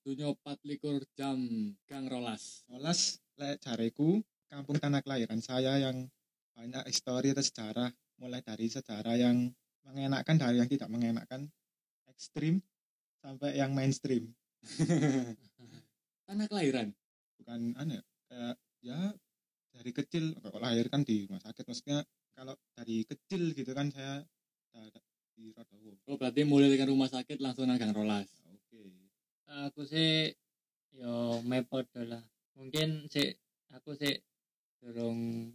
sedunia 24 jam Gang Rolas. Rolas lek jareku kampung tanah kelahiran saya yang banyak histori atau sejarah mulai dari sejarah yang mengenakkan dari yang tidak mengenakkan ekstrim sampai yang mainstream Tanah kelahiran. bukan aneh kayak ya dari kecil kalau lahir kan di rumah sakit maksudnya kalau dari kecil gitu kan saya di Rodowo Oh berarti mulai dengan rumah sakit langsung nang Gang Rolas. Aku sih yo mepot lah mungkin sih aku sih durung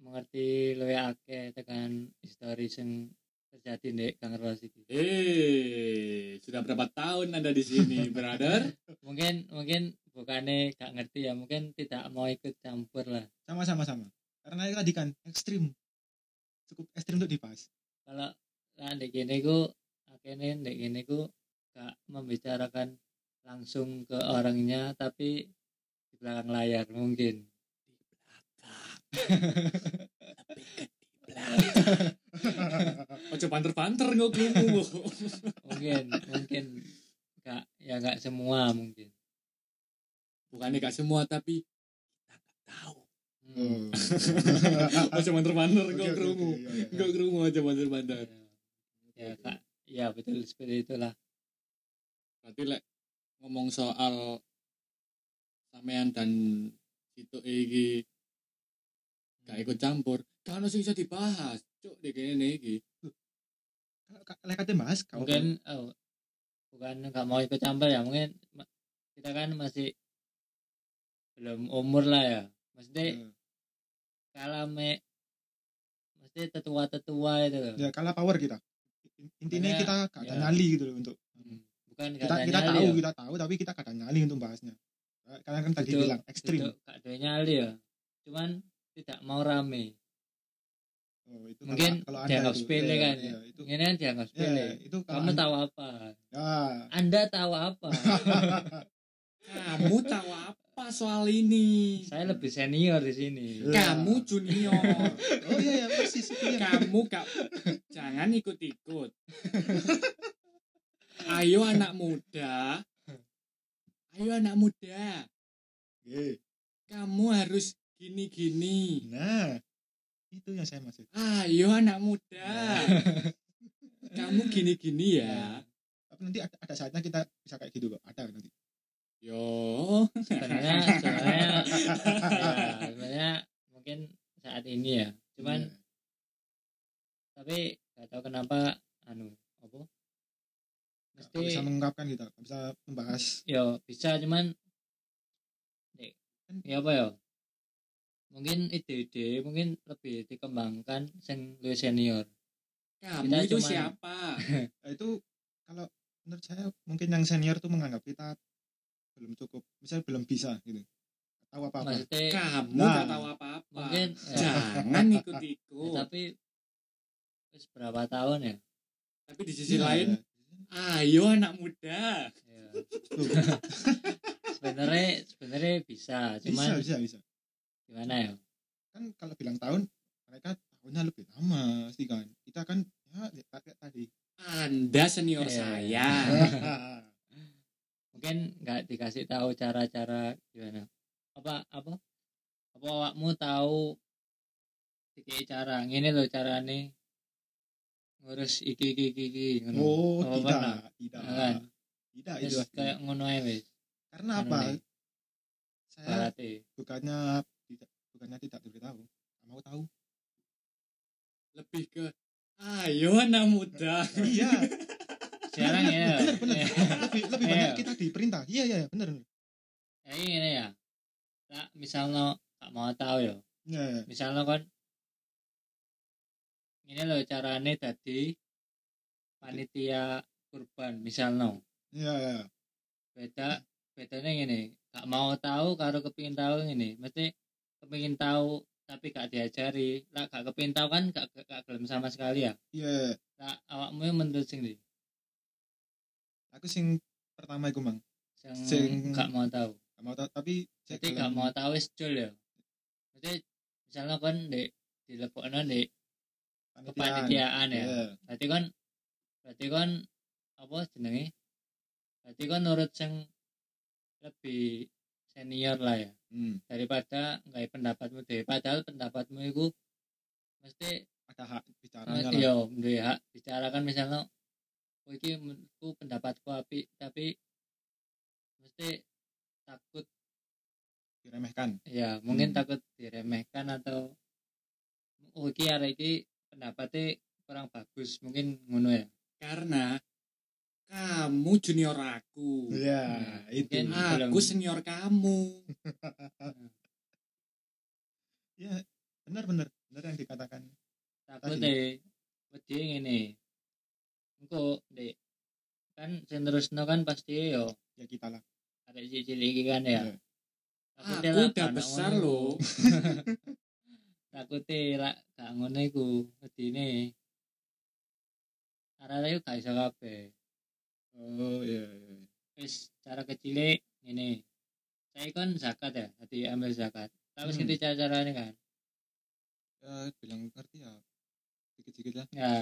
mengerti luwih akeh tekan histori sing terjadi di Gang Rolas iki. Eh, sudah berapa tahun Anda di sini, brother? Mungkin mungkin bukannya gak ngerti ya, mungkin tidak mau ikut campur lah. sama sama sama karena tadi kan ekstrim cukup ekstrim untuk dibahas Kalau lah di gini ku akhirnya di gini ku gak membicarakan langsung ke orangnya tapi di belakang layar mungkin. Di belakang. Lebih ke di belakang. Ojo banter-banter nggak kerungu. Mungkin mungkin gak ya gak semua mungkin. Bukannya gak semua, tapi kita gak tahu. Hmm. Oh. Ojo banter-banter Oke, nggak oke, iya, iya. Nggak kerungu aja banter-banter. ya kak ya betul seperti itulah Berarti lek ngomong soal sampean dan itu iki gak ikut campur, kan sih bisa dibahas. Cuk, di kene iki. lek kate kau mungkin oh, bukan nggak mau ikut campur ya mungkin kita kan masih belum umur lah ya maksudnya Hmm. kalau me mesti tetua-tetua itu loh ya kalah power kita intinya kita gak ada ya. nyali gitu loh untuk Bukan kita kita tahu ya. kita tahu tapi kita ada nyali untuk bahasnya kalian kan tadi Itu- bilang ekstrim. Itu ada nyali ya. Cuman tidak mau rame. Oh, itu mungkin kalau, kalau anda dianggap itu, sepele ya, kan ya, itu. Ini kan dianggap ya, sepele. itu kalau kamu anda- tahu apa? Ya, anda tahu apa? Kamu tahu apa soal ini? saya lebih senior di sini. Ya. Kamu junior. oh iya ya persis itu ya Kamu gak jangan ikut-ikut. Ayo anak muda. Ayo anak muda. Oke. Kamu harus gini-gini. nah itu yang saya maksud Ayo anak muda. Kamu gini-gini ya. tapi nanti ada, ada saatnya kita bisa kayak gitu kok ada nanti Yo. sebenarnya sebenarnya ya, sebenarnya mungkin saat ini ya cuman Ya. tapi gak tahu kenapa anu apa Nggak bisa mengungkapkan gitu nggak bisa membahas yo bisa cuman Dek, ya apa ya mungkin ide-ide mungkin lebih dikembangkan sing lebih senior Kamu Kita itu cuman- siapa? Itu kalau menurut saya mungkin yang senior tuh menganggap kita belum cukup misalnya belum bisa gitu tahu apa apa maksudnya Kamu Nah. gak tahu apa-apa. mungkin ya, Jangan ya, ikut-ikut. tapi wis berapa tahun ya, Tapi di sisi Iya, lain, ayo anak muda. ya. sebenarnya sebenarnya bisa bisa cuman bisa bisa gimana ya kan kalau bilang tahun mereka tahunnya lebih lama sih kan kita kan ya kayak tadi Anda senior Iya. saya. mungkin nggak dikasih tahu cara-cara gimana apa apa apa awakmu tahu cara ini loh carane ngurus iki iki iki, iki oh Apa tidak pernah? tidak. Kan? tidak itu kayak ngono ae wis. Karena apa? nih. saya berarti bukannya tidak bukannya tidak diberitahu. Mau tahu? Lebih ke, ayo anak muda. iya. Sekarang ya. Bener bener lebih lebih Iya. banyak kita diperintah. Iya iya iya, bener. Ya ini ya nah, misalnya gak mau tahu ya Iya, iya. misalnya kan ini loh carane tadi panitia kurban misalnya iya iya. Beda bedanya gini gak mau tahu karo kepingin tahu ini mesti kepingin tahu tapi gak diajari. Lah gak kepingin tahu kan gak, gak, gak gelem sama sekali ya? Iya lah awakmu yang menurut sing di aku sing pertama iku mang. Yang Sing- gak mau tahu Nggak mau tahu tapi jadi gak mau tahu wis ya? Mesti misalnya kan di di di kepanitiaan ya. Iya. berarti kan berarti kan apa jenenge? Berarti kan nurut sing lebih senior lah ya. Hmm, daripada nggak pendapatmu deh padahal pendapatmu itu mesti ada hak lah. yo duwe hak bicara kan misalnya oh iki menurutku pendapatku api tapi mesti takut diremehkan. Ya mungkin Hmm. takut diremehkan atau oh iki arek iki pendapatnya kurang bagus mungkin ngono ya. Karena kamu junior aku. Ya Nah, itu. aku senior kamu. Ya benar benar. Benar yang dikatakan takut Tadi. deh wedi ngene. Engko dek. Kan sing terusno kan pasti yo. Ya kita lah. Arek cilik iki kan ya. Ya. Takutnya aku udah besar loh takutnya lah gak ngono iku wedine. Iku gak iso kabeh. Oh iya iya iya. wis cara kecil ini saya kan zakat ya tadi ambil zakat. Tapi Hmm. cara caranya kan? Ya bilang ngerti ya. Dikit dikit lah. Ya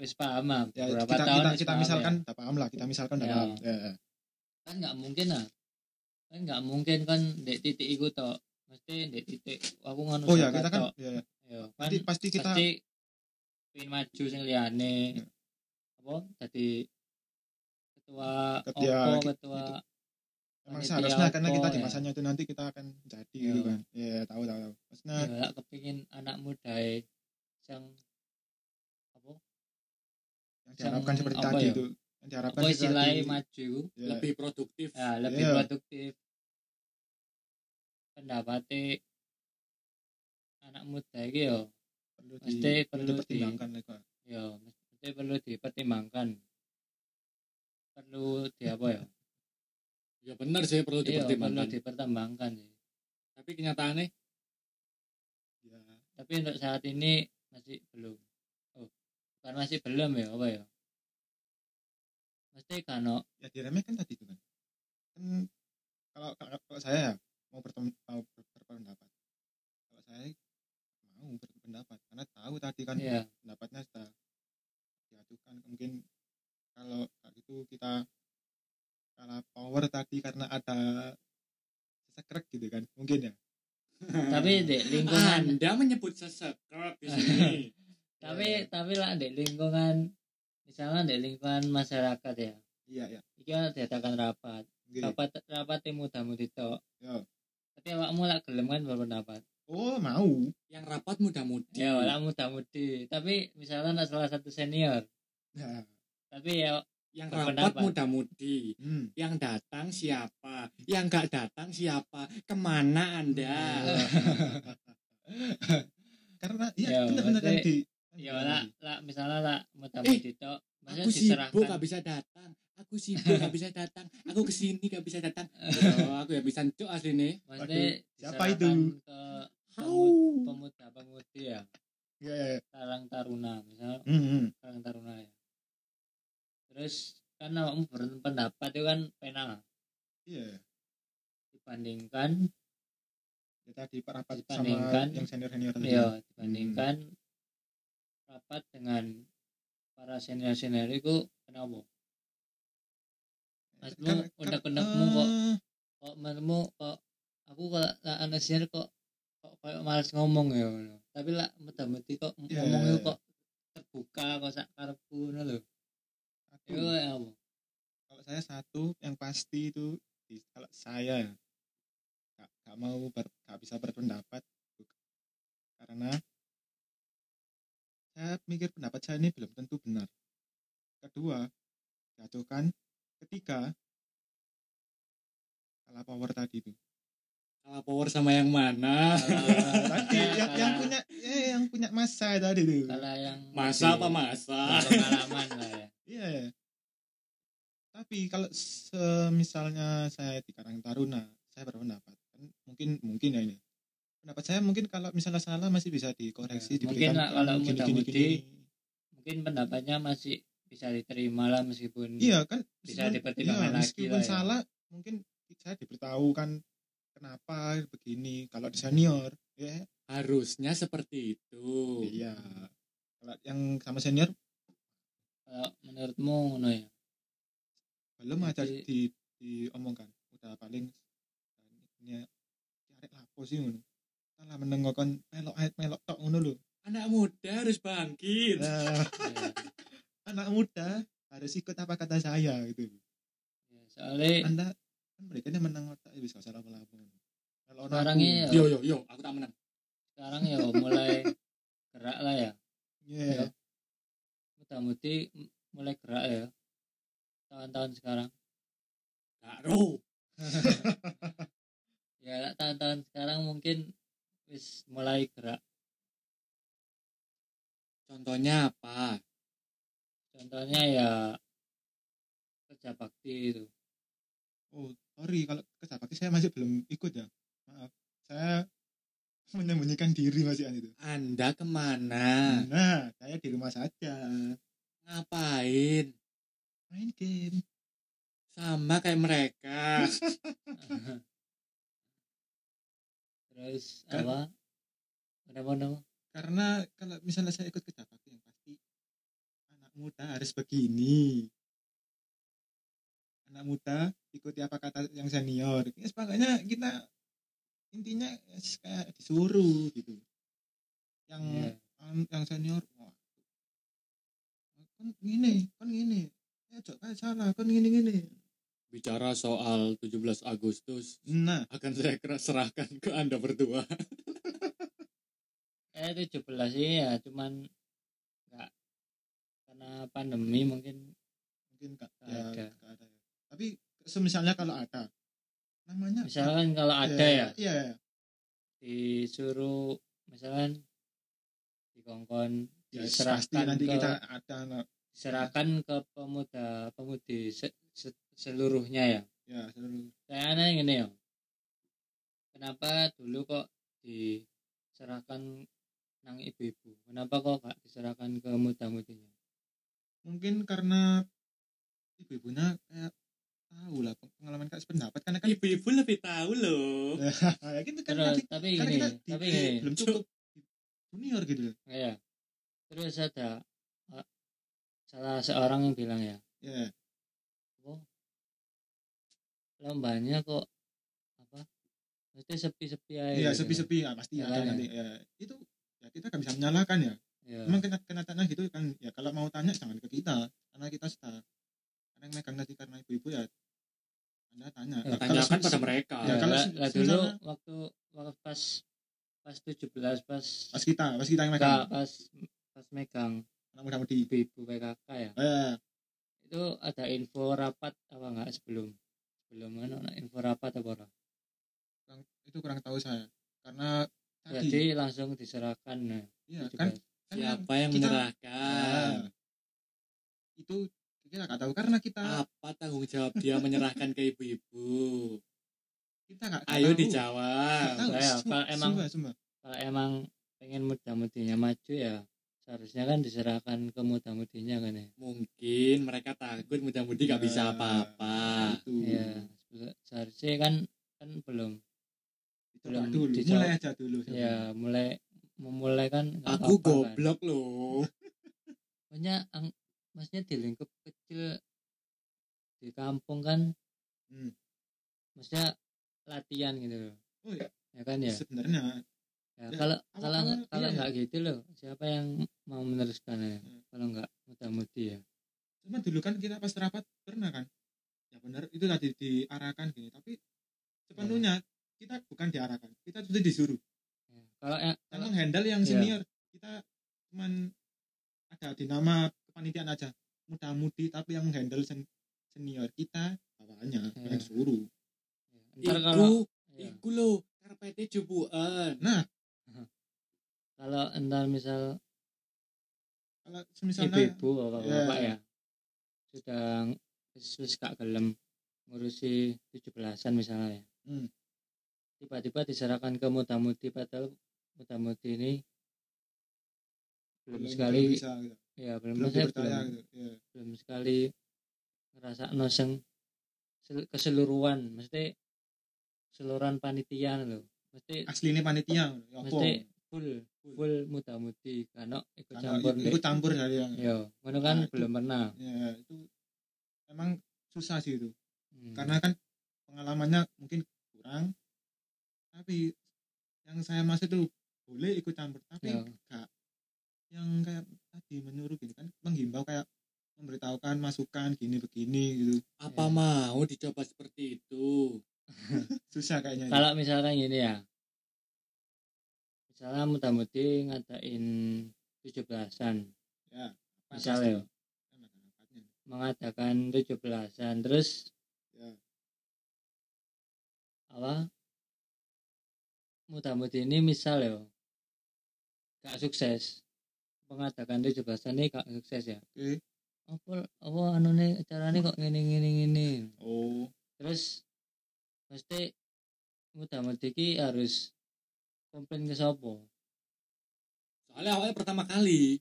wis paham lah ya beberapa kita tahun kita, kita paham ya. misalkan tak paham lah kita misalkan udah Ya. paham. Ya, ya. kan nggak mungkin lah kan nggak mungkin kan dek titik iku tok mesti dek titik aku ngono oh ya kita kan ya, ya. Yo, kan pasti pasti kita pasti pengen maju sing liyane Ya. apa tadi ketua Ketua opo gitu. ketua emang seharusnya karena kita di ya. masanya itu nanti kita akan jadi Ya. gitu kan ya tahu tahu tahu maksudnya ya kepingin anak muda yang apa yang diharapkan Yang seperti tadi ya? itu yang diharapkan apa istilahnya maju Ya, lebih produktif ya lebih Iya. produktif pendapatnya anak muda iki yo perlu di, mesti perlu perlu di- dipertimbangkan kok yo mesti perlu dipertimbangkan. Perlu di apa ya? Ya benar sih perlu iya perlu dipertimbangkan. dipertimbangkan sih. Tapi kenyataannya? Ya. Tapi untuk saat ini masih belum. Oh bukan masih belum ya apa ya? Mesti kano ya diremehkan tadi itu kan. Kan kalau kalau, kalau saya ya mau bertem, mau ber- berpendapat. Kalau saya mau berpendapat karena tahu tadi kan ya pendapatnya sudah diajukan. Mungkin kalau kayak gitu kita kalah power tadi karena ada sekrek gitu kan mungkin ya? Tapi di lingkungan. Anda menyebut sesekret di sini. Tapi tapi lah di lingkungan misalnya di lingkungan masyarakat ya. Iya iya. Iki kan diadakan rapat. Rapat rapat yang muda-mudi tok Ya. Tapi awakmu lah gelem kan berpendapat oh mau? Yang rapat muda-mudi. Ya lah muda-mudi. Tapi misalnya ada salah satu senior. Nah, tapi ya yang rapat muda-mudi. Hmm. yang datang siapa? Yang gak datang siapa? Ke mana anda? Karena iya Ya, benar-benar maksudnya- di ya lah lah misalnya lah muda-mudi tok maksudnya aku sibuk gak bisa datang aku sibuk gak bisa datang. Aku ke sini gak bisa datang. Oh, aku ya bisa cuk asli nih maksudnya siapa itu? ke Au. pemuda-pemudi ya? Ya, ya, ya. karang taruna misalnya Hmm, hmm. karang taruna ya. Terus kan awakmu berpendapat itu kan penal. Iya. Dibandingkan ya tadi rapat sama Dibandingkan- yang senior senior tadi. Ya dibandingkan rapat dengan para senior senior itu kenapa Maksudmu, kan- unek-unekmu kok kok menurutmu kok aku kalau lah anak senior kok kok kayak males ngomong ya tapi lah mudah-mudi kok Iya, ngomong itu iya. kok terbuka kok sak karepku ngono lho. Itu kayak apa? kalau saya satu yang pasti itu kalau saya ya, gak, gak mau ber, gak bisa berpendapat. Karena saya mikir pendapat saya ini belum tentu benar. Kedua jatuhkan ketiga kalah power tadi itu kalah power sama yang mana tadi yang, yang punya eh, yang punya masa tadi itu kalau yang masa apa masa pengalaman lah ya Iya. ya. Tapi kalau misalnya saya di Karang Taruna, saya berpendapat kan mungkin mungkin ya ini. Pendapat saya mungkin kalau misalnya salah masih bisa dikoreksi Ya, diberikan mungkin lah kalau gini. mungkin pendapatnya masih bisa diterima lah meskipun Iya kan bisa dipertimbangkan iya, lagi meskipun lah ya. salah mungkin saya diberitahukan kenapa begini kalau di senior ya. Harusnya seperti itu. Iya kalau yang sama senior? Kalau menurutmu ngono ya? Belum aja di diomongkan udah paling ya arek lapo sih ngono. Salah meneng kon melok ae melok tok ngono lho. Anak muda harus bangkit. Nah, anak muda harus ikut apa kata saya gitu ya. soalnya anda kan mereka ini menang otak bisa salah apa kalau orang ya. Yo yo yo, aku tak menang. sekarang ya mulai gerak lah ya Iya. mudah-mudi m- mulai gerak ya tahun-tahun sekarang Gak ro. ya tahun-tahun sekarang mungkin wis mulai gerak Contohnya apa? Contohnya ya kerja bakti itu. Oh sorry kalau ke Sabakti saya masih belum ikut ya. Maaf saya menyembunyikan diri masih an itu. Anda ke mana? nah saya di rumah saja. Ngapain? main game. Sama kayak mereka. terus Kan- apa kenapa karena kalau misalnya saya ikut ke Sabakti yang pasti anak muda harus begini. Anak muda ikuti apa kata yang senior. Ya sepakatnya kita intinya ya, kayak disuruh gitu. Yang Iya. an- yang senior wah kan gini kan gini ya cok kayak salah kan gini gini Bicara soal 17 Agustus nah. akan saya serahkan ke Anda berdua. eh 17 sih ya cuman karena pandemi mungkin mungkin gak, Gak ya, ada. gak ada ya. tapi semisalnya kalau ada. Namanya misalkan kalau ada ya? iya disuruh misalkan dikongkon ya diserahkan nanti ke kita ada diserahkan ke pemuda pemudi se- se- seluruhnya ya? Ya seluruh. Kayaknya gini ya. Kenapa dulu kok diserahkan nang ibu-ibu? Kenapa kok gak diserahkan ke muda-mudinya mungkin karena ibu-ibunya kayak tahu lah pengalaman kayak sependapat karena kan Ibu-ibu lebih tahu loh. ya gitu kan terus tapi karena gini kita tapi di- gini. belum cukup junior gitu ya terus ada eh, salah seorang yang bilang ya ya. Oh lombanya kok apa mesti sepi-sepi aja iya gitu. sepi-sepi ya pasti Ya ada kan ya. nanti ya. Itu ya kita kan bisa menyalahkan ya ya. emang kena kenyataannya gitu kan ya kalau mau tanya jangan ke kita karena kita sudah. Karena yang megang tadi karena ibu-ibu ya anda tanya. Ya, Nah, Tanyakan pada mereka. Ya, kalau misalnya- dulu waktu waktu pas pas 17 pas pas kita pas kita yang megang. pas pas megang. Anak muda mudi ibu-ibu PKK ya? Eh itu ada info rapat apa enggak? Sebelum sebelum mana info rapat apa ora? kurang, itu kurang tahu saya. Karena tadi jadi langsung diserahkan ya, 17. kan Siapa yang kita- menyerahkan? ya, itu kita nggak tahu karena kita Apa tanggung jawab dia menyerahkan ke ibu-ibu? kita nggak Ayo tahu. dijawab. Nggak tahu, Saya, sumpah, kalau emang- kalau emang pengen muda-mudinya maju ya seharusnya kan diserahkan ke muda-mudinya kan ya Mungkin mereka takut mudah-mudi gak bisa Ya, apa-apa. itu ya seharusnya kan kan belum belum dulu dijawab. mulai aja dulu ya mulai memulai kan Aku apa-apa kan. goblok loh. Maksudnya ang- maksudnya di lingkup kecil di kampung kan Hmm. maksudnya latihan gitu loh. Oh ya ya kan ya, sebenarnya. Ya, Ya, kalau awal- kalau nggak kalau nggak gitu loh siapa yang mau meneruskan ya? Hmm. kalau nggak muda-mudi ya. Cuma dulu kan kita pas rapat pernah kan? Ya benar itu tadi diarahkan gini. Tapi sepenuhnya kita bukan diarahkan kita sudah disuruh. Ya, kalau yang yang menghandle yang Iya. senior kita cuman ada di nama kepanitiaan aja muda-mudi tapi yang menghandle sen- senior kita bawahnya Iya. yang suruh ntar Iku, kalau ya, iku loh. Karpetnya jubuan. nah kalau entar misal kalau misalnya ibu-ibu apa bapak ya sudah wis wis gak gelem ngurusi 17-an misalnya ya. Hmm. Tiba-tiba diserahkan ke muda-mudi padahal muda-mudi ini. Belum belum- sekali belum bisa gitu. ya belum dipercaya belum, gitu ya. belum sekali ngerasa noseng sel- keseluruhan. Mesti keseluruhan panitia loh mesti asli ini panitia ya mesti full full muda-mudi. Karena ikut campur ikut campur dari yang yo ngono kan Nah, itu- belum pernah. ya itu emang susah sih itu. Hmm. karena kan pengalamannya mungkin kurang tapi yang saya maksud itu boleh ikut campur tapi Ya. yang kayak tadi menyuruh gini kan menghimbau kayak memberitahukan masukan gini begini gitu Apa Ya. mau dicoba seperti itu? susah kayaknya ya. kalau misalkan gini ya misalnya mudah-mudi ngadain 17-an ya misalnya pasti. Rapatnya. mengadakan 17-an terus ya apa mudah-mudi ini misal ya gak sukses. Mengadakan 17-an ini gak sukses ya? Oke. Apa apa anu nih caranya kok gini gini gini oh. Terus mesti mudah-mudi ki harus komplain ke sopo Soalnya awalnya pertama kali.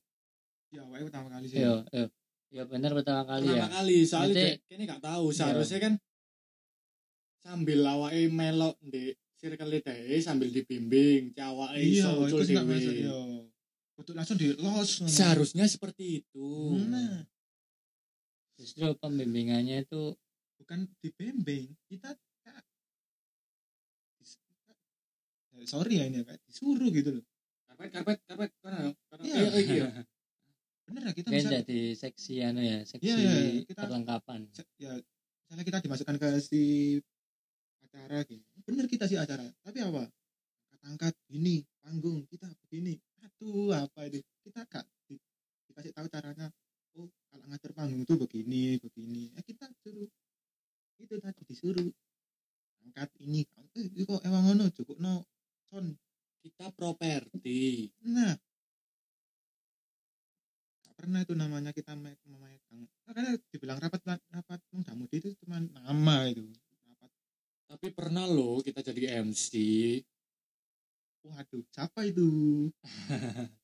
ya awalnya pertama kali sih. Iya iya. Ya benar pertama kali pertama ya kali. Soalnya dek, kini gak tahu. Iya. Seharusnya kan sambil awake melok di circle deh sambil dibimbing, cawake iya iso nggak dhewe. masuk iya Kudu langsung di los Seharusnya seperti itu. nah justru pembimbingannya itu bukan dibimbing kita ya, sorry ya ini ya, kayak disuruh gitu loh Karpet, karpet, karpet. Karena, karena, Iya. iya, iya, iya. bener ya kita bisa jadi seksi anu ya seksi Iya, iya, iya. Kita- perlengkapan se- ya misalnya kita dimasukkan ke si acara gitu bener kita sih acara. Tapi apa? Angkat-angkat ini panggung kita begini. Aduh apa itu kita di- dikasih tahu caranya. Oh kalau ngatur panggung itu begini begini. Ya kita suruh. Itu tadi disuruh. Angkat ini. Eh kok emang ngono? Cukup no son Kita properti. nah. Gak pernah itu namanya kita me- memegang. Nah, karena dibilang rapat rapat muda mudi itu cuma nama itu Tapi pernah loh kita jadi MC. waduh siapa itu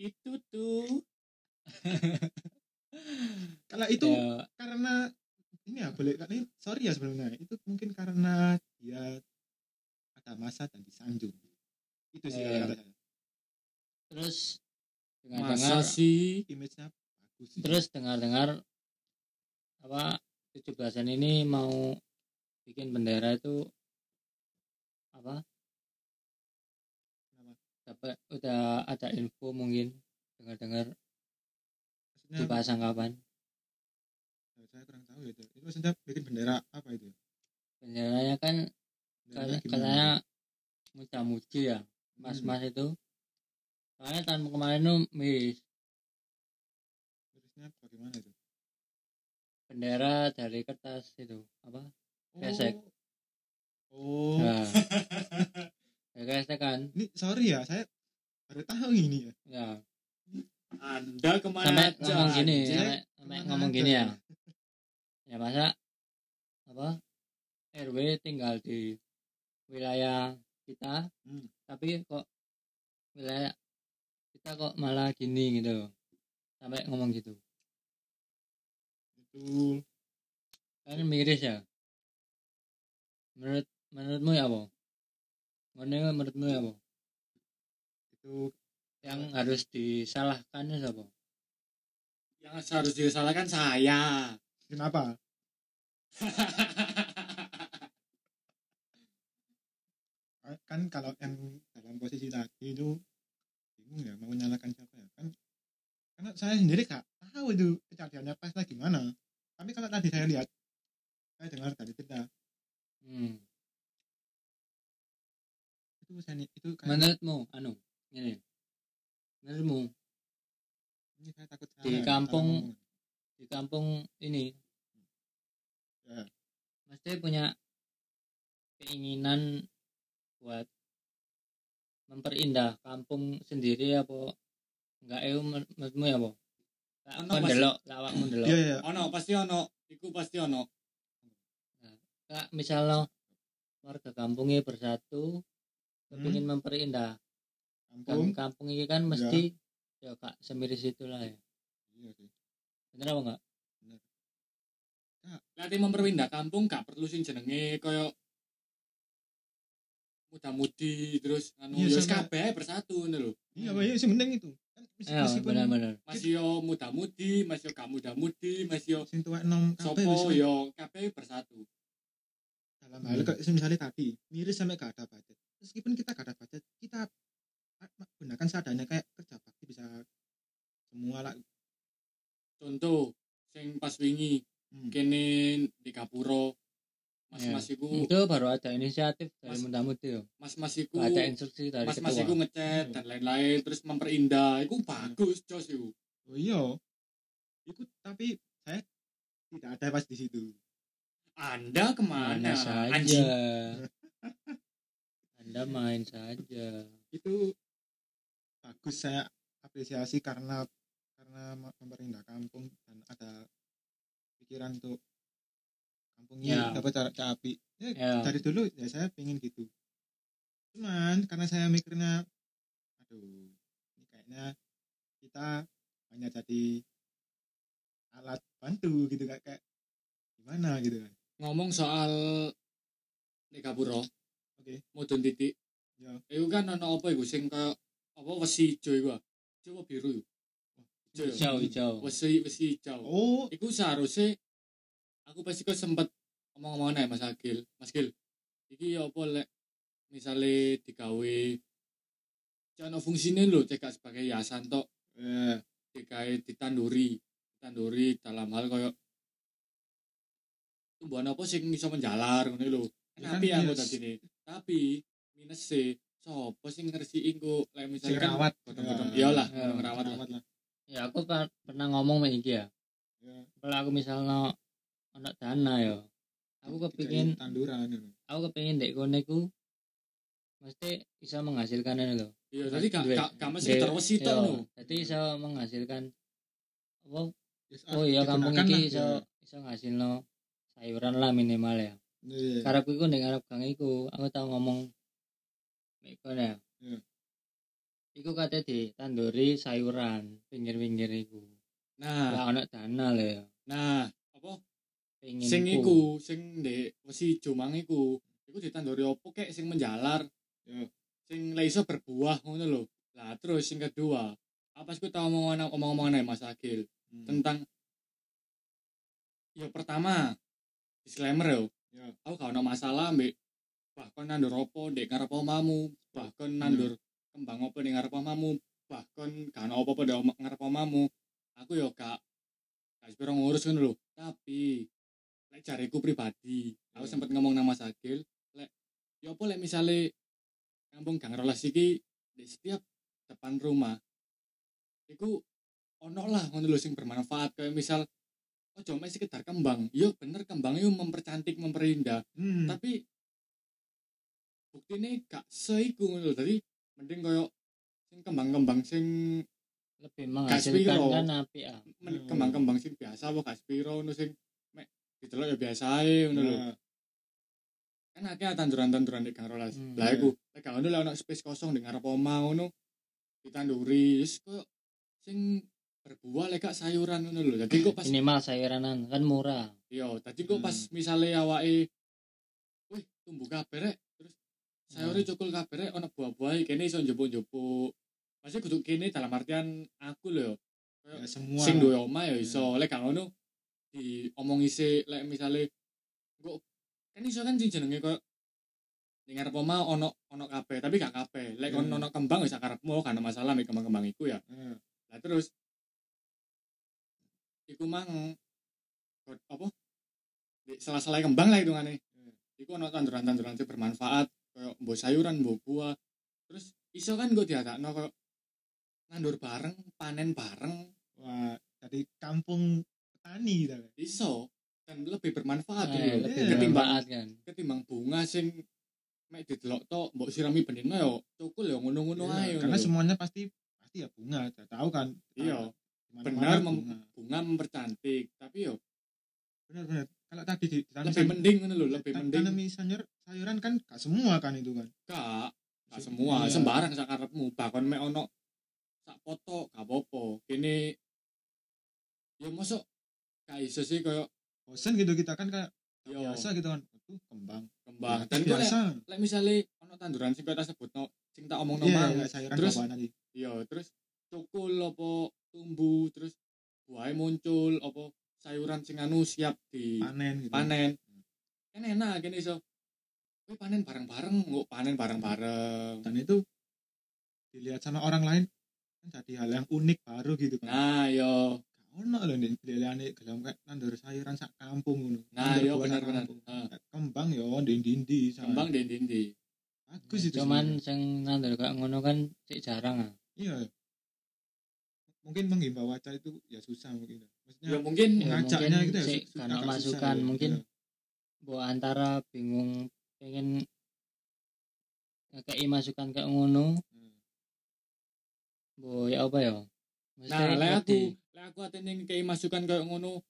Itu tuh. kalau itu Ya, karena ini ya boleh ini sorry ya sebelumnya itu mungkin karena dia ada masa dan disanjung itu sih saya terus Masa dengar-dengar sih? image-nya bagus sih. terus dengar-dengar apa 17-an ini mau bikin bendera itu apa? Dapat udah ada info mungkin dengar-dengar. Dipasang kapan? Saya kurang tahu itu itu maksudnya bikin bendera apa itu? Benderanya kan katanya, muda-mudi ya Hmm. mas-mas itu. Soalnya tahun kemarin tuh miris. Terusnya bagaimana itu? Bendera dari kertas itu apa Kresek. oh. Nah. Ya kresek kan? Ini sorry ya saya baru tahu ini ya. Ya. Anda ke mana sampai aja? ngomong gini sampai, sampai ngomong aja? gini ya. Ya? ya masa apa? RW tinggal di wilayah kita Hmm. tapi kok wilayah kita kok malah gini gitu. Sampai ngomong gitu. Itu. Kan miris ya menurut menurutmu ya apa Ngene menurutmu ya apa itu yang harus disalahkan itu apa Yang harus disalahkan saya. kenapa? Kan kalau yang dalam posisi tadi itu bingung ya mau menyalahkan siapa ya kan? Karena saya sendiri gak tahu itu kejadiannya pasnya gimana. Tapi kalau tadi saya lihat saya dengar dari cerita hmm. itu saya itu kayak menurutmu anu ini menurutmu ini saya takut salah di ya, kampung- salah di kampung ini Ya. mesti punya keinginan buat memperindah kampung sendiri apa enggak eh menurutmu ya apa lawak delok iya iya ono pasti ono. Iku pasti ono. Kak, misalnya warga kampungnya bersatu Hmm. ingin memperindah. Kampung. Kam- kampung ini kan mesti ya kak semiris itulah ya. Iya sih. Bener apa enggak? Nanti memperpindah kampung gak perlu sing jenenge koyo muda-mudi terus anu Iya, ya sama- kabeh bersatu ngono lho. iya Pak, iya sih penting itu. Kan ya meskipun Masih yo muda-mudi, masih yo gak muda-mudi, masih yo sing tuwek nom kabeh sopo yo kabeh bersatu. Dalam hal kayak misalnya tadi miris sampai gak ada budget. Meskipun kita gak ada budget kita gunakan seadanya kayak kerja bakti bisa semua lah. Contoh sing pas wingi Hmm. kene di Kapuro mas-mas Iya. iku itu baru ada inisiatif dari Mas- Muntamuti yo. mas-mas iku Gak ada instruksi dari mas-mas iku ketua. ngecat Hmm. dan lain-lain terus memperindah. Iku bagus jos iku. Oh iya. Ikut tapi saya tidak ada pas di situ anda ke mana mana saja. anjing? Anda main saja. Itu bagus saya apresiasi karena karena memperindah kampung dan ada pikiran untuk kampungnya Ya. dapat cara api. Ya, Ya. dari dulu ya saya pengen gitu. Cuman karena saya mikirnya aduh ini kayaknya kita hanya jadi alat bantu gitu kayak kayak gimana gitu kan ngomong soal di Kapuro Oke. mudun titik. Ya. iku kan ono apa iku sing kayak apa wesi ijo iku ah. Ijo biru iku? Ijo. Hijau hijau wesi wesi hijau oh. Iku seharusnya aku pasti kok sempet ngomong-ngomong aja Mas Agil. Mas Gil, iki ya apa lek misalnya digawe Jangan fungsinya lho cek sebagai yayasan tok. Eh, digawe ditanduri ditanduri dalam hal koyo tumbuhan apa sing iso menjalar ngono lho. Ya kan, Tapi aku tadi nih. Tapi minus sih. Sopo sing ngersiin kok lek misalnya kan rawat godhong-godhong Ya. Ya, lah. rawat lah. Ya aku pernah ngomong sama iki ya. Ya. Kalau aku misalnya anak dana ya aku kepingin Digawe tanduran aku kepingin dek kono iku mesti bisa menghasilkan ini loh Iya, jadi gak gak gak mesti terus itu Iya, lho. jadi bisa menghasilkan apa? Oh iya kampung iki lah, iso iso ngasilno sayuran lah minimal ya. Ya. karepku iku ning arep gang iku aku tau ngomong kono ya. Iya. iku kate ditanduri sayuran pinggir-pinggir iku. Nah, lah ana dana lho ya. Nah apa? Pengin sing iku. sing ndek wesi jomang iku iku ditanduri opo kek sing menjalar? Ya. sing lek iso berbuah ngono lho. Lah terus sing kedua apa sih tau omongan omong-omongan ae Mas Agil? Hmm. tentang ya pertama disclaimer yo Ya. aku gak ono masalah mbek bahkan nandur opo ndek ngarep omamu? Bahkan nandur kembang opo ndek ngarep omamu? Bahkan gak opo-opo ndek oma- ngarep omamu? Aku yo gak gak sepiro ngurus ngono lho. Tapi lek jariku pribadi aku Ya. sempet ngomong nama Agil lek ya apa lek misale kampung Gang Rolas iki di setiap depan rumah iku ono lah ngono lho sing bermanfaat. Kayak misal ojo mek sekedar kembang yo bener kembang itu mempercantik memperindah Hmm. tapi buktine gak seiku ngono dadi mending koyo sing kembang-kembang sing lebih menghasilkan kan api ah men- Hmm. kembang-kembang sing biasa apa gak spiro ngono sing mek didelok ya biasa ae ngono lho Ya. kan akeh tanduran-tanduran di Rolas Hmm. lah iku lek gak ngono lek ono space kosong di ngarep omah ngono ditanduri wis koyo sing berbuah lek gak sayuran ngono lho dadi kok pas minimal sayuranan kan murah Iya, tadi kok pas Hmm. misalnya awake wih tumbuh kabeh rek terus sayure Hmm. cukul kabeh rek ana buah-buah kene iso njupuk-njupuk. Maksudnya kudu kene dalam artian aku lho Ya, semua sing duwe omah ya Hmm. iso. Lek gak ngono diomongi sih lek misale kok kan iso kan sing jenenge kok ning ngarep omah ono ono kabeh, tapi gak kabeh. Lek Hmm. ono kembang wis karepmu kan masalah mek kembang-kembang iku ya. Ya. Lah terus iku mang apa? Di sela-sela kembang lah hitungane. Hmm. Iku ono tanduran-tanduran sing bermanfaat kayak mbok sayuran, mbok buah. Terus iso kan gue diadakno kayak nandur bareng, panen bareng, wah jadi kampung petani gitu iso dan lebih bermanfaat Eh, lebih Iya. ketimbang bermanfaat kan ketimbang bunga sing mek didelok tok mbok sirami benino yo cukul yo ngono-ngono Iya, ae karena lho. semuanya pasti pasti ya bunga tahu kan Iya. Benar. mem- bunga mempercantik tapi yo benar benar. Kalau tadi di, ditanam lebih mending ngono lho lebih mending. tanami sayur sayuran kan gak semua kan itu kan? Gak gak semua. Iya. sembarang karepmu bahkan mek ono sak poto gak apa-apa. Kene ya mosok gak iso sih koyo bosen gitu kita kan kayak Iya. biasa gitu kan? Itu kembang. Kembang. Dan biasa. lek misale ono tanduran sing kita sebut no sing tak omong iya mang iya, sayuran Terus- apa nanti iya terus cukul apa tumbuh terus buahnya muncul apa sayuran sing anu siap di panen gitu. panen kan enak gini so kowe panen bareng-bareng kok panen bareng-bareng. Dan itu dilihat sama orang lain kan jadi hal yang unik baru gitu kan. Nah yo Gak ono lho nek dilelane gelem kayak nandur sayuran sak kampung ngono. Nah yo kampung. Heeh. Kayak kembang yo ndi-ndi kembang di ndi bagus itu cuman sing nandur kayak ngono kan sik jarang ah. Iya mungkin menghimbau waca itu ya susah mungkin maksudnya ya mungkin Ya, ngajaknya mungkin gitu ya su- karena susah masukan, ya. mungkin Iya. bahwa antara bingung pengen ngekei masukan kayak ngono Hmm. boy apa ya Mesti nah lek aku lek aku atene kayak masukan kayak ngono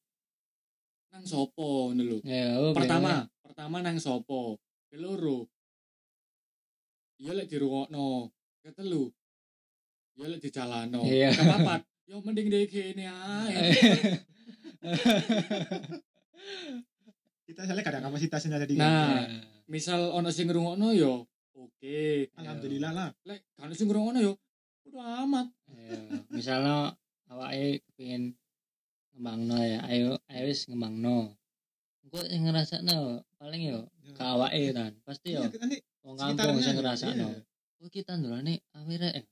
nang sopo lho ya oh, pertama pertama nang sopo keloro iya lek dirungokno ketelu iya lek dijalano. Iya. kepapat yo mending dek kene ae. Kita soalnya ada kapasitasnya jadi Nah. Ya. misal ono sing ngrungokno yo oke. Alhamdulillah lah. Lek kan sing ngrungokno yo udah amat. Ya, misalnya awake kepengin ngembangno ya ayo ayo wis ngembangno. Engko sing ngrasakno paling yo Ya. ke awake kan pasti yo Iya, wong kampung sing ya, ngrasakno. Iya. oh kita ndurane awire eh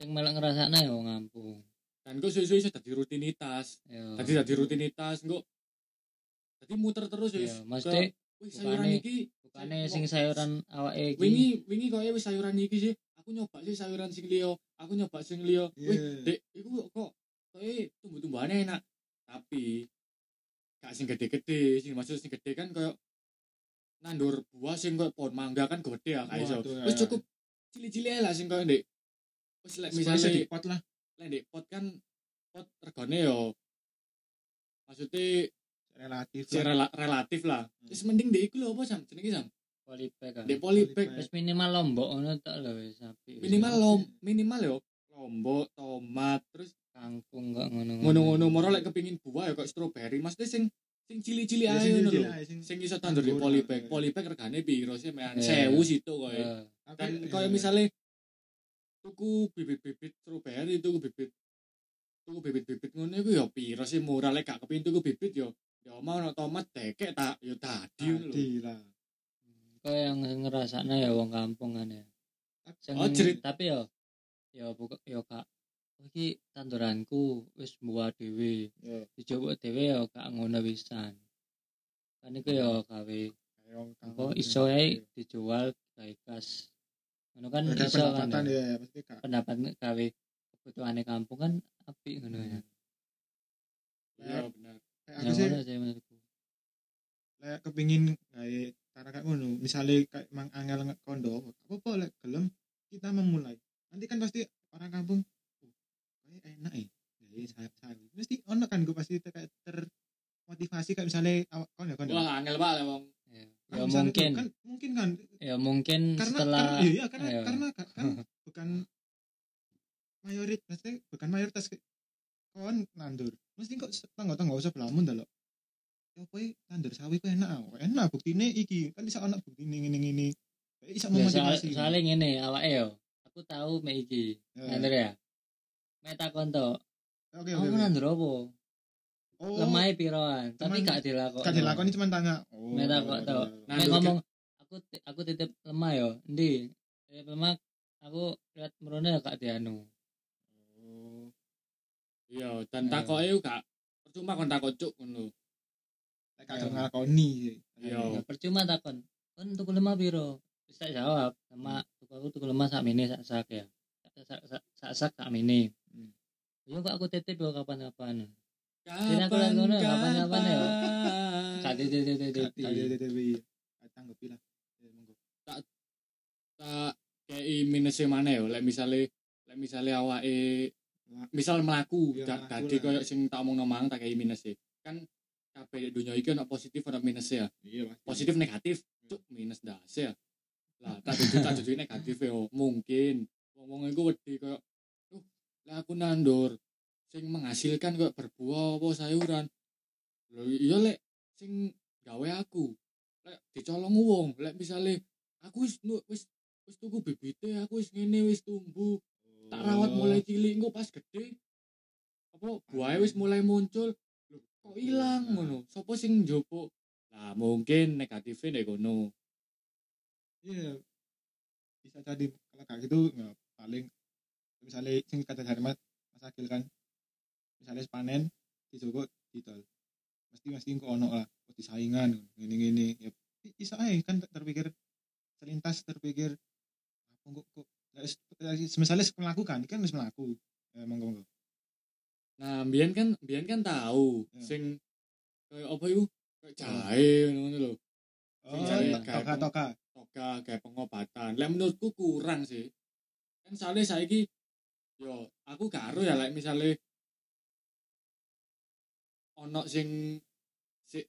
sing melok ngrasakno ya wong kampung dan kok suwe-suwe iso dadi rutinitas. Yo dadi dadi rutinitas engko dadi muter terus wis. Mesti Ke- wis sayuran bukane- iki. bukane sing sayuran awake iki. wingi wingi kok wis sayuran iki sih. Aku nyoba sih sayuran sing liya. Aku nyoba sing liya. Wih Iya. dek iku kok kayak tumbuh-tumbuhannya enak. Tapi gak sing gede-gede sing maksud sing gede kan kayak nandur buah sing kayak pohon mangga kan gede ya kayak iso. Waduh, ya. wis cukup cili-cili lah sing kayak ndek wis lek misalnya di pot lah. lek ndek pot kan pot regane yo maksudnya relatif si lah. rela- relatif lah. Wis mending ndek iku lho apa sam? Jenenge sam? Polybag kan ndek polybag wis minimal lombok ngono tok lho wis minimal lom minimal yo lombok tomat terus kangkung kok ngono ngono-ngono. Moro lek kepingin buah ya kok stroberi maksudnya sing sing cili-cili Ya, ae sing ngono cili-cili lho ae, sing- sing iso tandur di polybag ya. polybag regane piro sih? Mean Iya. 1000 situ koyo. Ya, koyo misalnya tuku bibit-bibit strawberry tuku bibit tuku bibit-bibit ngono iku ya piro sih murah. Lek gak kepingin tuku bibit yo ya mau ono tomat dekek tak yo tadi tadi lah. Kok yang ngerasakno ya wong kampung kan ya. Sing- Oh, jerit. tapi yo yo buka yo kak oh, iki tanduranku wis buah dhewe. Ya. Dicoba dhewe yo gak ngono wisan kan iku yo gawe wong apa kampung. iso ae dijual gawe kas ngono kan Ada iso kan pendapatan ya. ya pasti kak. Pendapat gawe kebutuhane kampung kan apik ngono ya. Iya benar kayak yang aku sih lek kepingin kayak cara kayak ngono. Misalnya kayak mang angel nge- kondo apa apa lek gelem kita memulai. Nanti kan pasti orang kampung oh, kayak enak ya jadi saya saya mesti ono kan gue pasti ter- kayak termotivasi kayak misalnya awak kondo kondo. Wah angel banget wong ya, Kan ya mungkin. kan mungkin kan. Ya mungkin karena setelah karena iya karena Ayo. karena kan, kan bukan mayoritas bukan mayoritas kawan nandur mesti kok tangga tangga usah belamun dah lo ya apa ya, nandur sawi kok enak oh, enak buktine iki. Kan bisa anak bukti ini ini ini bisa ya, soal, soalnya ngene awake yo. Aku tahu mek iki. Ya. nandur ya? Mek takon to oke kamu oke oke. nandur apa oh. Lemah piroan tapi gak dilakoni. kan dilakoni cuma tanya. Oh mek takon to Nah, mek Nandur ngomong aku aku titip lemah yo. Endi? Titip lemah aku lihat merone gak dianu oh. Iya dan Iya. takoke yo gak percuma kon takok cuk ngono. Lek gak Ya. nglakoni. Iya. Ya, percuma takon. Kan tuku lemah piro? Bisa jawab. Lemah tuku aku tuku lemah sak mini sak sak ya. Sak sak sak sak, sak, sak mini Hmm. yo kok aku titip yo kapan-kapan Jadi aku lihat ngono, ya. Titip Gak- titip gak ada TTP tanggapi lah. Ya, monggo. tak kayak minusnya mana ya? Lek misale lek misale awake Lah, misal melaku Iya, dadi lah. koyo sing tak omong mang tak kayak minusnya kan kabeh dunia iki ono positif ono minusnya ya? Iya positif negatif? Cuk minus das ya. Lah tak dudu tak dudu negatif yo mungkin. Ngomong iku wedi koyo uh lek aku nandur sing menghasilkan koyo berbuah apa sayuran. Lho iya lek sing gawe aku. Lek dicolong wong. Lek misale aku wis nu- wis wis tuku bibite aku wis ngene wis tumbuh. Tak rawat mulai cilik engko pas gede apa buahnya wis mulai muncul. Lho kok ilang ngono? Sapa sing njopo lah mungkin negatifnya nek ngono. Iya. Bisa jadi kalau kayak gitu ya paling misalnya sing kata dari mas mas kan misalnya panen di Joko didol mesti mesti kok ono lah kok disaingan gini gini ya bisa aja kan terpikir selintas terpikir apa kok kok Lah, is- is- misalnya melakukan kan harus melaku ya monggo monggo Nah, mbiyen kan mbiyen kan tahu Hmm. sing kayak apa iku? Kayak jahe ngono lho. oh toka toka Toga kayak pengobatan. Lek menurutku kurang sih. Kan soalnya saiki yo aku gak ero ya lek misale ono sing sik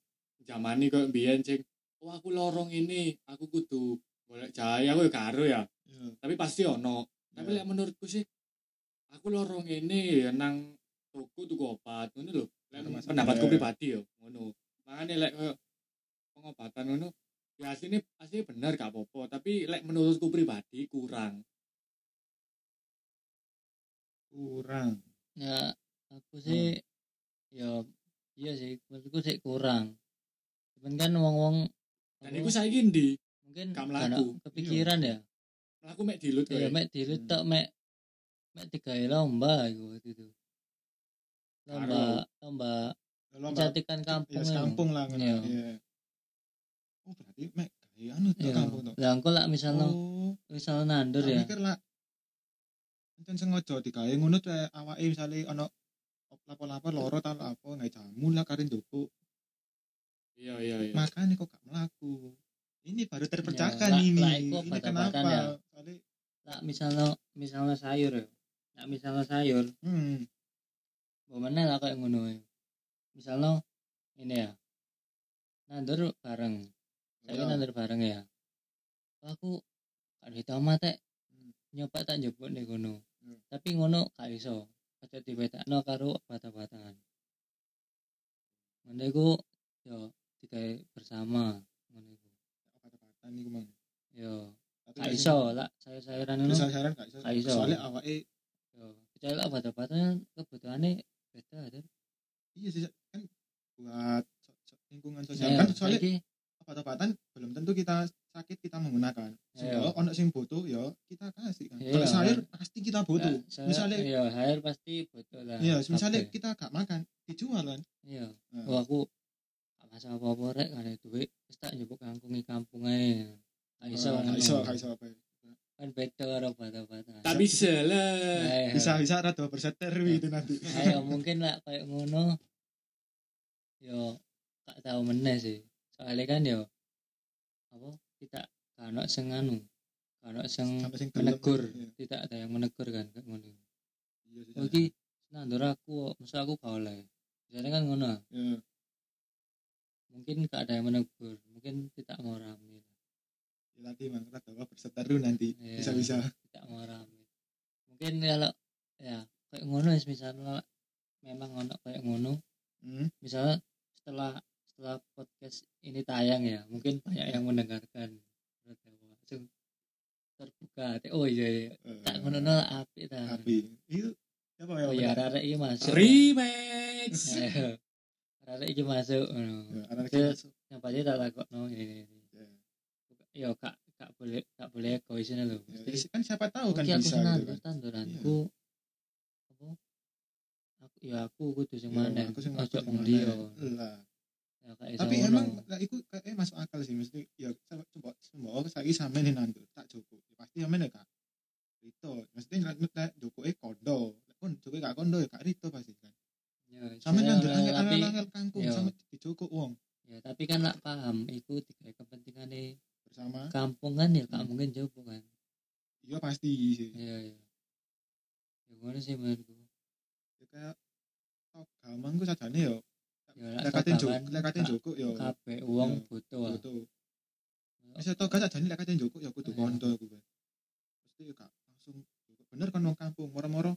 jamani koyo mbiyen sing oh aku lorong ini, aku kudu golek jahe aku ya ero ya. Iya. Tapi pasti ono. Tapi lek menurutku sih aku lorong ini ya nang toko tuku obat ngono lho. Lek pendapatku Iya. pribadi yo ngono. Makanya lek koyo pengobatan ngono ya aslinya aslinya bener gak apa-apa tapi lek menurutku pribadi kurang kurang ya aku sih ya iya sih menurutku sih kurang. Cuman kan wong-wong dan apa, iku saiki ndi? Mungkin ada kepikiran ya. Aku mek dilut ya mek diri Hmm. tok mek mek tiga lomba waktu itu. Lomba lomba lomba mencantikkan kampung ya itu. kampung lah ngono. Iya. iya. Oh berarti mek gaya anu tuh Iya. kampung tuh lah engko lah misalnya oh. misalnya nandur tak ya. mikir lah Encen sengaja digawe ngono tuh awake misale ana lapo-lapo loro ta apa nggak jamu lah karin joko iya iya iya makanya kok gak melaku ini baru terpecahkan Ya, lah- ini lah ini kenapa ya. Soalnya, lah misalnya misalnya sayur ya nah misalnya sayur hmm, Bagaimana lah kayak ngono ya. Misalnya ini ya. Nandur bareng. Saya Ya. nandur bareng ya. Aku ada tomat teh. Hmm. Nyoba tak njebuk nih ngono. Hmm. Tapi ngono gak iso. Aja dibetakno karo bata-batangan. Ngono iku yo digawe bersama ngono iku. obat-obatan iku mang Yo gak iso lah sayur-sayuran ngono. saran gak iso Gak iso. soalnya awake Yo kecuali lah bata-batangan kebutuhannya beda kan. iya sih kan buat lingkungan sosial Ya, kan soalnya obat-obatan belum tentu kita sakit kita menggunakan. Iya. Sehingga ono sing butuh ya kita kasih kan. Iya. Kalau sayur pasti kita butuh. Ya, misalnya iya air pasti butuh lah iya, misalnya kita gak makan, dijual kan. iya Nah, oh aku gak masalah apa-apa rek kan duit wis tak njupuk kangkungi kampung ae gak iso gak ngono. iso, gak iso apa. kan beda karo bata-bata tak bisa lah. Bisa bisa rada berseter gitu nanti. ayo mungkin lah kayak ngono yo gak tahu meneh sih soalnya kan yo apa tidak kanok sing anu kanok sing sing menegur Iya. tidak ada yang menegur kan kayak ngono Iya sih. oh iki nandur aku masa aku gak oleh biasanya kan ngono Iya. mungkin gak ada yang menegur mungkin tidak mau rame Ya, nanti mang berseteru nanti. Iya. Bisa-bisa. tidak mau rame mungkin kalau ya kayak ngono misalnya memang ono kayak ngono Hmm. misalnya setelah setelah podcast ini tayang ya mungkin banyak yang mendengarkan. Langsung terbuka. Oh iya iya. Eh, tak no api ta. Tapi itu siapa ya? oh iya rarek iki masuk. Remix. Ayo. rarek iki masuk ngono. Ya, anak Terus- masuk. yang pasti tak takutno ini ini Ya. yo kak kak boleh kak boleh egois ini loh Ya, mesti kan siapa tahu kan aku bisa gitu kan. tanduranku apa? Aku ya aku kudu sing Ya, mana aku sing ojo sing liya mana. Lah. Ya tapi emang lah iku kayak masuk akal sih mesti ya coba coba saiki sampe nih nandur tak joko ya, pasti sampe kak Rito. Mesti nggak nggak joko eh kondo. Kon joko gak kondo ya kak Rito pasti kan? Ya, sampe saya nandur oleh- angel tapi angel angel kangkung Iya. sampe di joko uang. Ya tapi kan lah paham iku tiga kepentingan bersama. kampung kan ya gak Hmm. mungkin jopo kan? Iya pasti sih. Iya iya ya ngono sih menurutku. Ya kayak oh gampang gue ya lah lekatin joko lekatin joko yo. Kabeh uang Iya. butuh foto bisa tau gak sajane lekatin joko ya kudu Iya. kondo aku kan mesti yo gak langsung bener kan wong kampung moro-moro.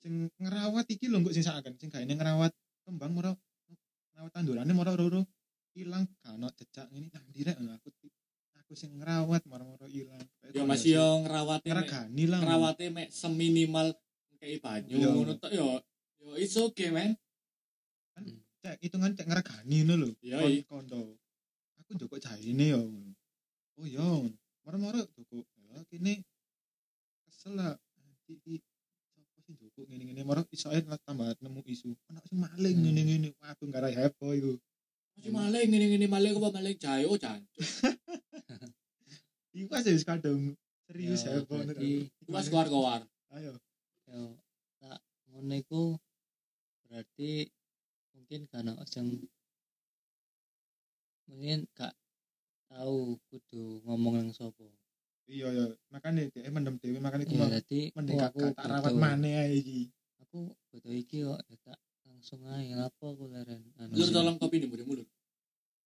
Sing ngerawat iki lho kok sing saken sing gaene ngerawat kembang moro. Ngerawat tandurane moro-moro ilang kan ono jejak ini nang direk ngono aku aku sing ngerawat moro-moro ilang. Yo masih yo ngerawate mek ngeregani lah ngerawate mek seminimal kayak banyu Iya. ngono tok yo. Yo it's okay man cek hitungan cek ngeregani ngono lho. Iya, iya. kondo. Aku joko jahine yo. Ngono. oh yo moro-moro Joko ya kene kesel lah. Iki sapa sih Joko ngene-ngene? Moro iso tambah nemu isu. Ana sing maling Hmm. ngene-ngene. Waduh gara heboh iku. Masih maling ngene-ngene. Maling apa maling? Jayo jan. iku pas wis kadung serius Ya, heboh berarti- Iku Pas keluar-keluar. ayo. Yo tak iku berarti mungkin karena sing mungkin gak tahu kudu ngomong nang sapa. Iya ya makane dhek mendem dhewe makane iku iya dadi mending gak tak rawat butuh- maneh ae iki. Aku butuh iki kok ya tak langsung ae. Apa aku leren? Anu. Lur tolong kopi nih mulur mulur.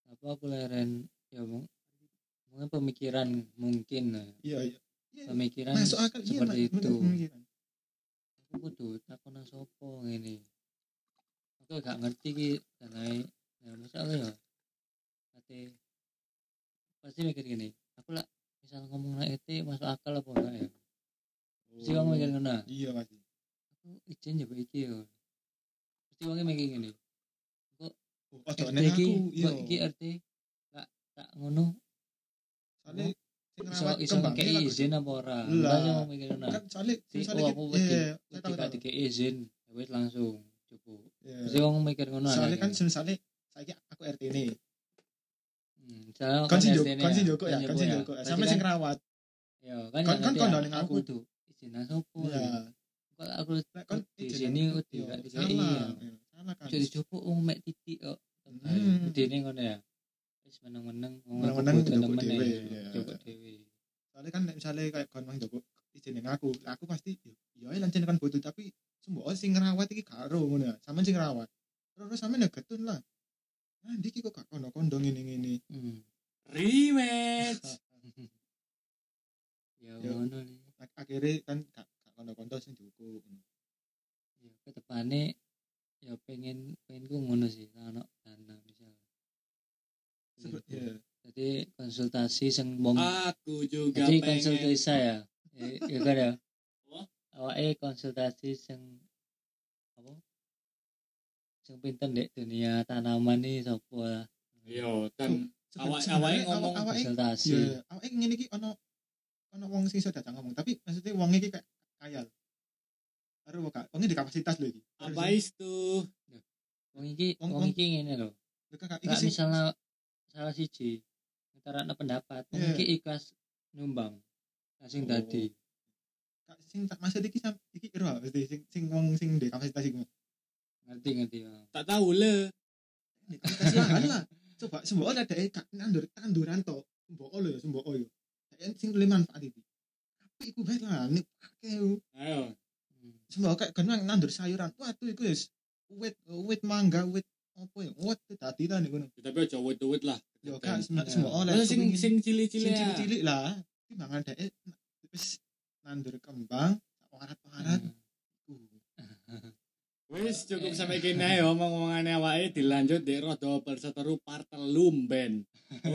apa aku leren? Ya mung- mungkin pemikiran mungkin ya. iya iya. Iya, pemikiran masuk akal. Iya seperti. Bener, itu. Aku kudu takon nang sapa ngene aku gak ngerti ki danai ya masalah ya? Ate pasti mikir gini aku lah misal ngomong nang ET masuk akal apa enggak ya? Pasti kamu mikir ngono. Iya pasti. Aku izin juga iki ya pasti wong mikir gini oh RT nek iki aku iya. kok iki RT gak tak ngono? Soalnya iso iso ngekei izin apa ora? Lah. mau mikir ngono. kan soalnya si oh aku wedi gak tahu. dikei izin ya wis langsung cukup Iya. pasti wong mikir ngono soalnya anaknya. kan misalnya saya aku RT ini Hmm, kan si Joko ini kan si Joko ya kan si ya. Joko Berarti sama kan- sing rawat ya kan Kan- ya kan ya. ning aku kudu izin sopo iya kok aku kon di sini udah iya, dikei salah ya. iya, salah kan jadi coba wong mek titik kok Hmm. Jadi ini ngono ya wis meneng-meneng wong Meneng-meneng Joko dhewe, ya. Joko dhewe soalnya kan nek misalnya kayak kon mang Joko izin aku aku pasti ya ya lancen kan butuh tapi sembo sing ngerawat iki karo ngono ya. Sampean sing ngerawat. Terus sampean ya getun lah. Nah iki kok gak kondo-kondo ngene-ngene. Hmm. Rematch. ya Ya. ngono nih. Ak- akhirnya kan gak gak kondo-kondo sing Joko ya ketepane ya pengen pengen ku ngono sih anak dana misal. Sebe- iya jadi konsultasi sing wong Aku juga jadi konsultasi saya. Ya, ya kan ya? Awake konsultasi sing apa sing pinter dek dunia tanaman nih lah Iya, dan Sebe- Awak- awake ngomong konsultasi Iya, awake ngene iki ono ono wong sing iso datang ngomong, tapi maksudnya wong iki kayak kayal. Karo kok wong di kapasitas lho iki. apa itu? wong iki Wong- iki ngene lho Iki kak iki misalnya salah siji ngetarana pendapat wong Iya. iki ikhlas nyumbang sing Oh. dadi kak sing tak maksud iki sam iki ero mesti sing sing wong sing di kapasitas iku. ngerti ngerti ya. Tak tahu le. Lahan lah. Coba sembo ada nandur tanduran to. Sembo lho ya sembo yo. Dek sing le manfaat iki. Tapi iku bae lah nek akeh. Ayo. Sembo kayak kan nandur sayuran. Waduh iku wis wit wit mangga wit opo ya. Wit dadi ta nek ngono. Tapi aja wet-wet lah. Yo kak Iya. sembo oleh. Sing sing cilik-cilik sing ya. cilik-cilik lah timbangan dhek wis nandur kembang warat-warat Hmm. Wis cukup sampai kene ya omong-omongane awake dilanjut di rodo berseteru partelum ben.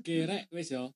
Oke rek wis ya.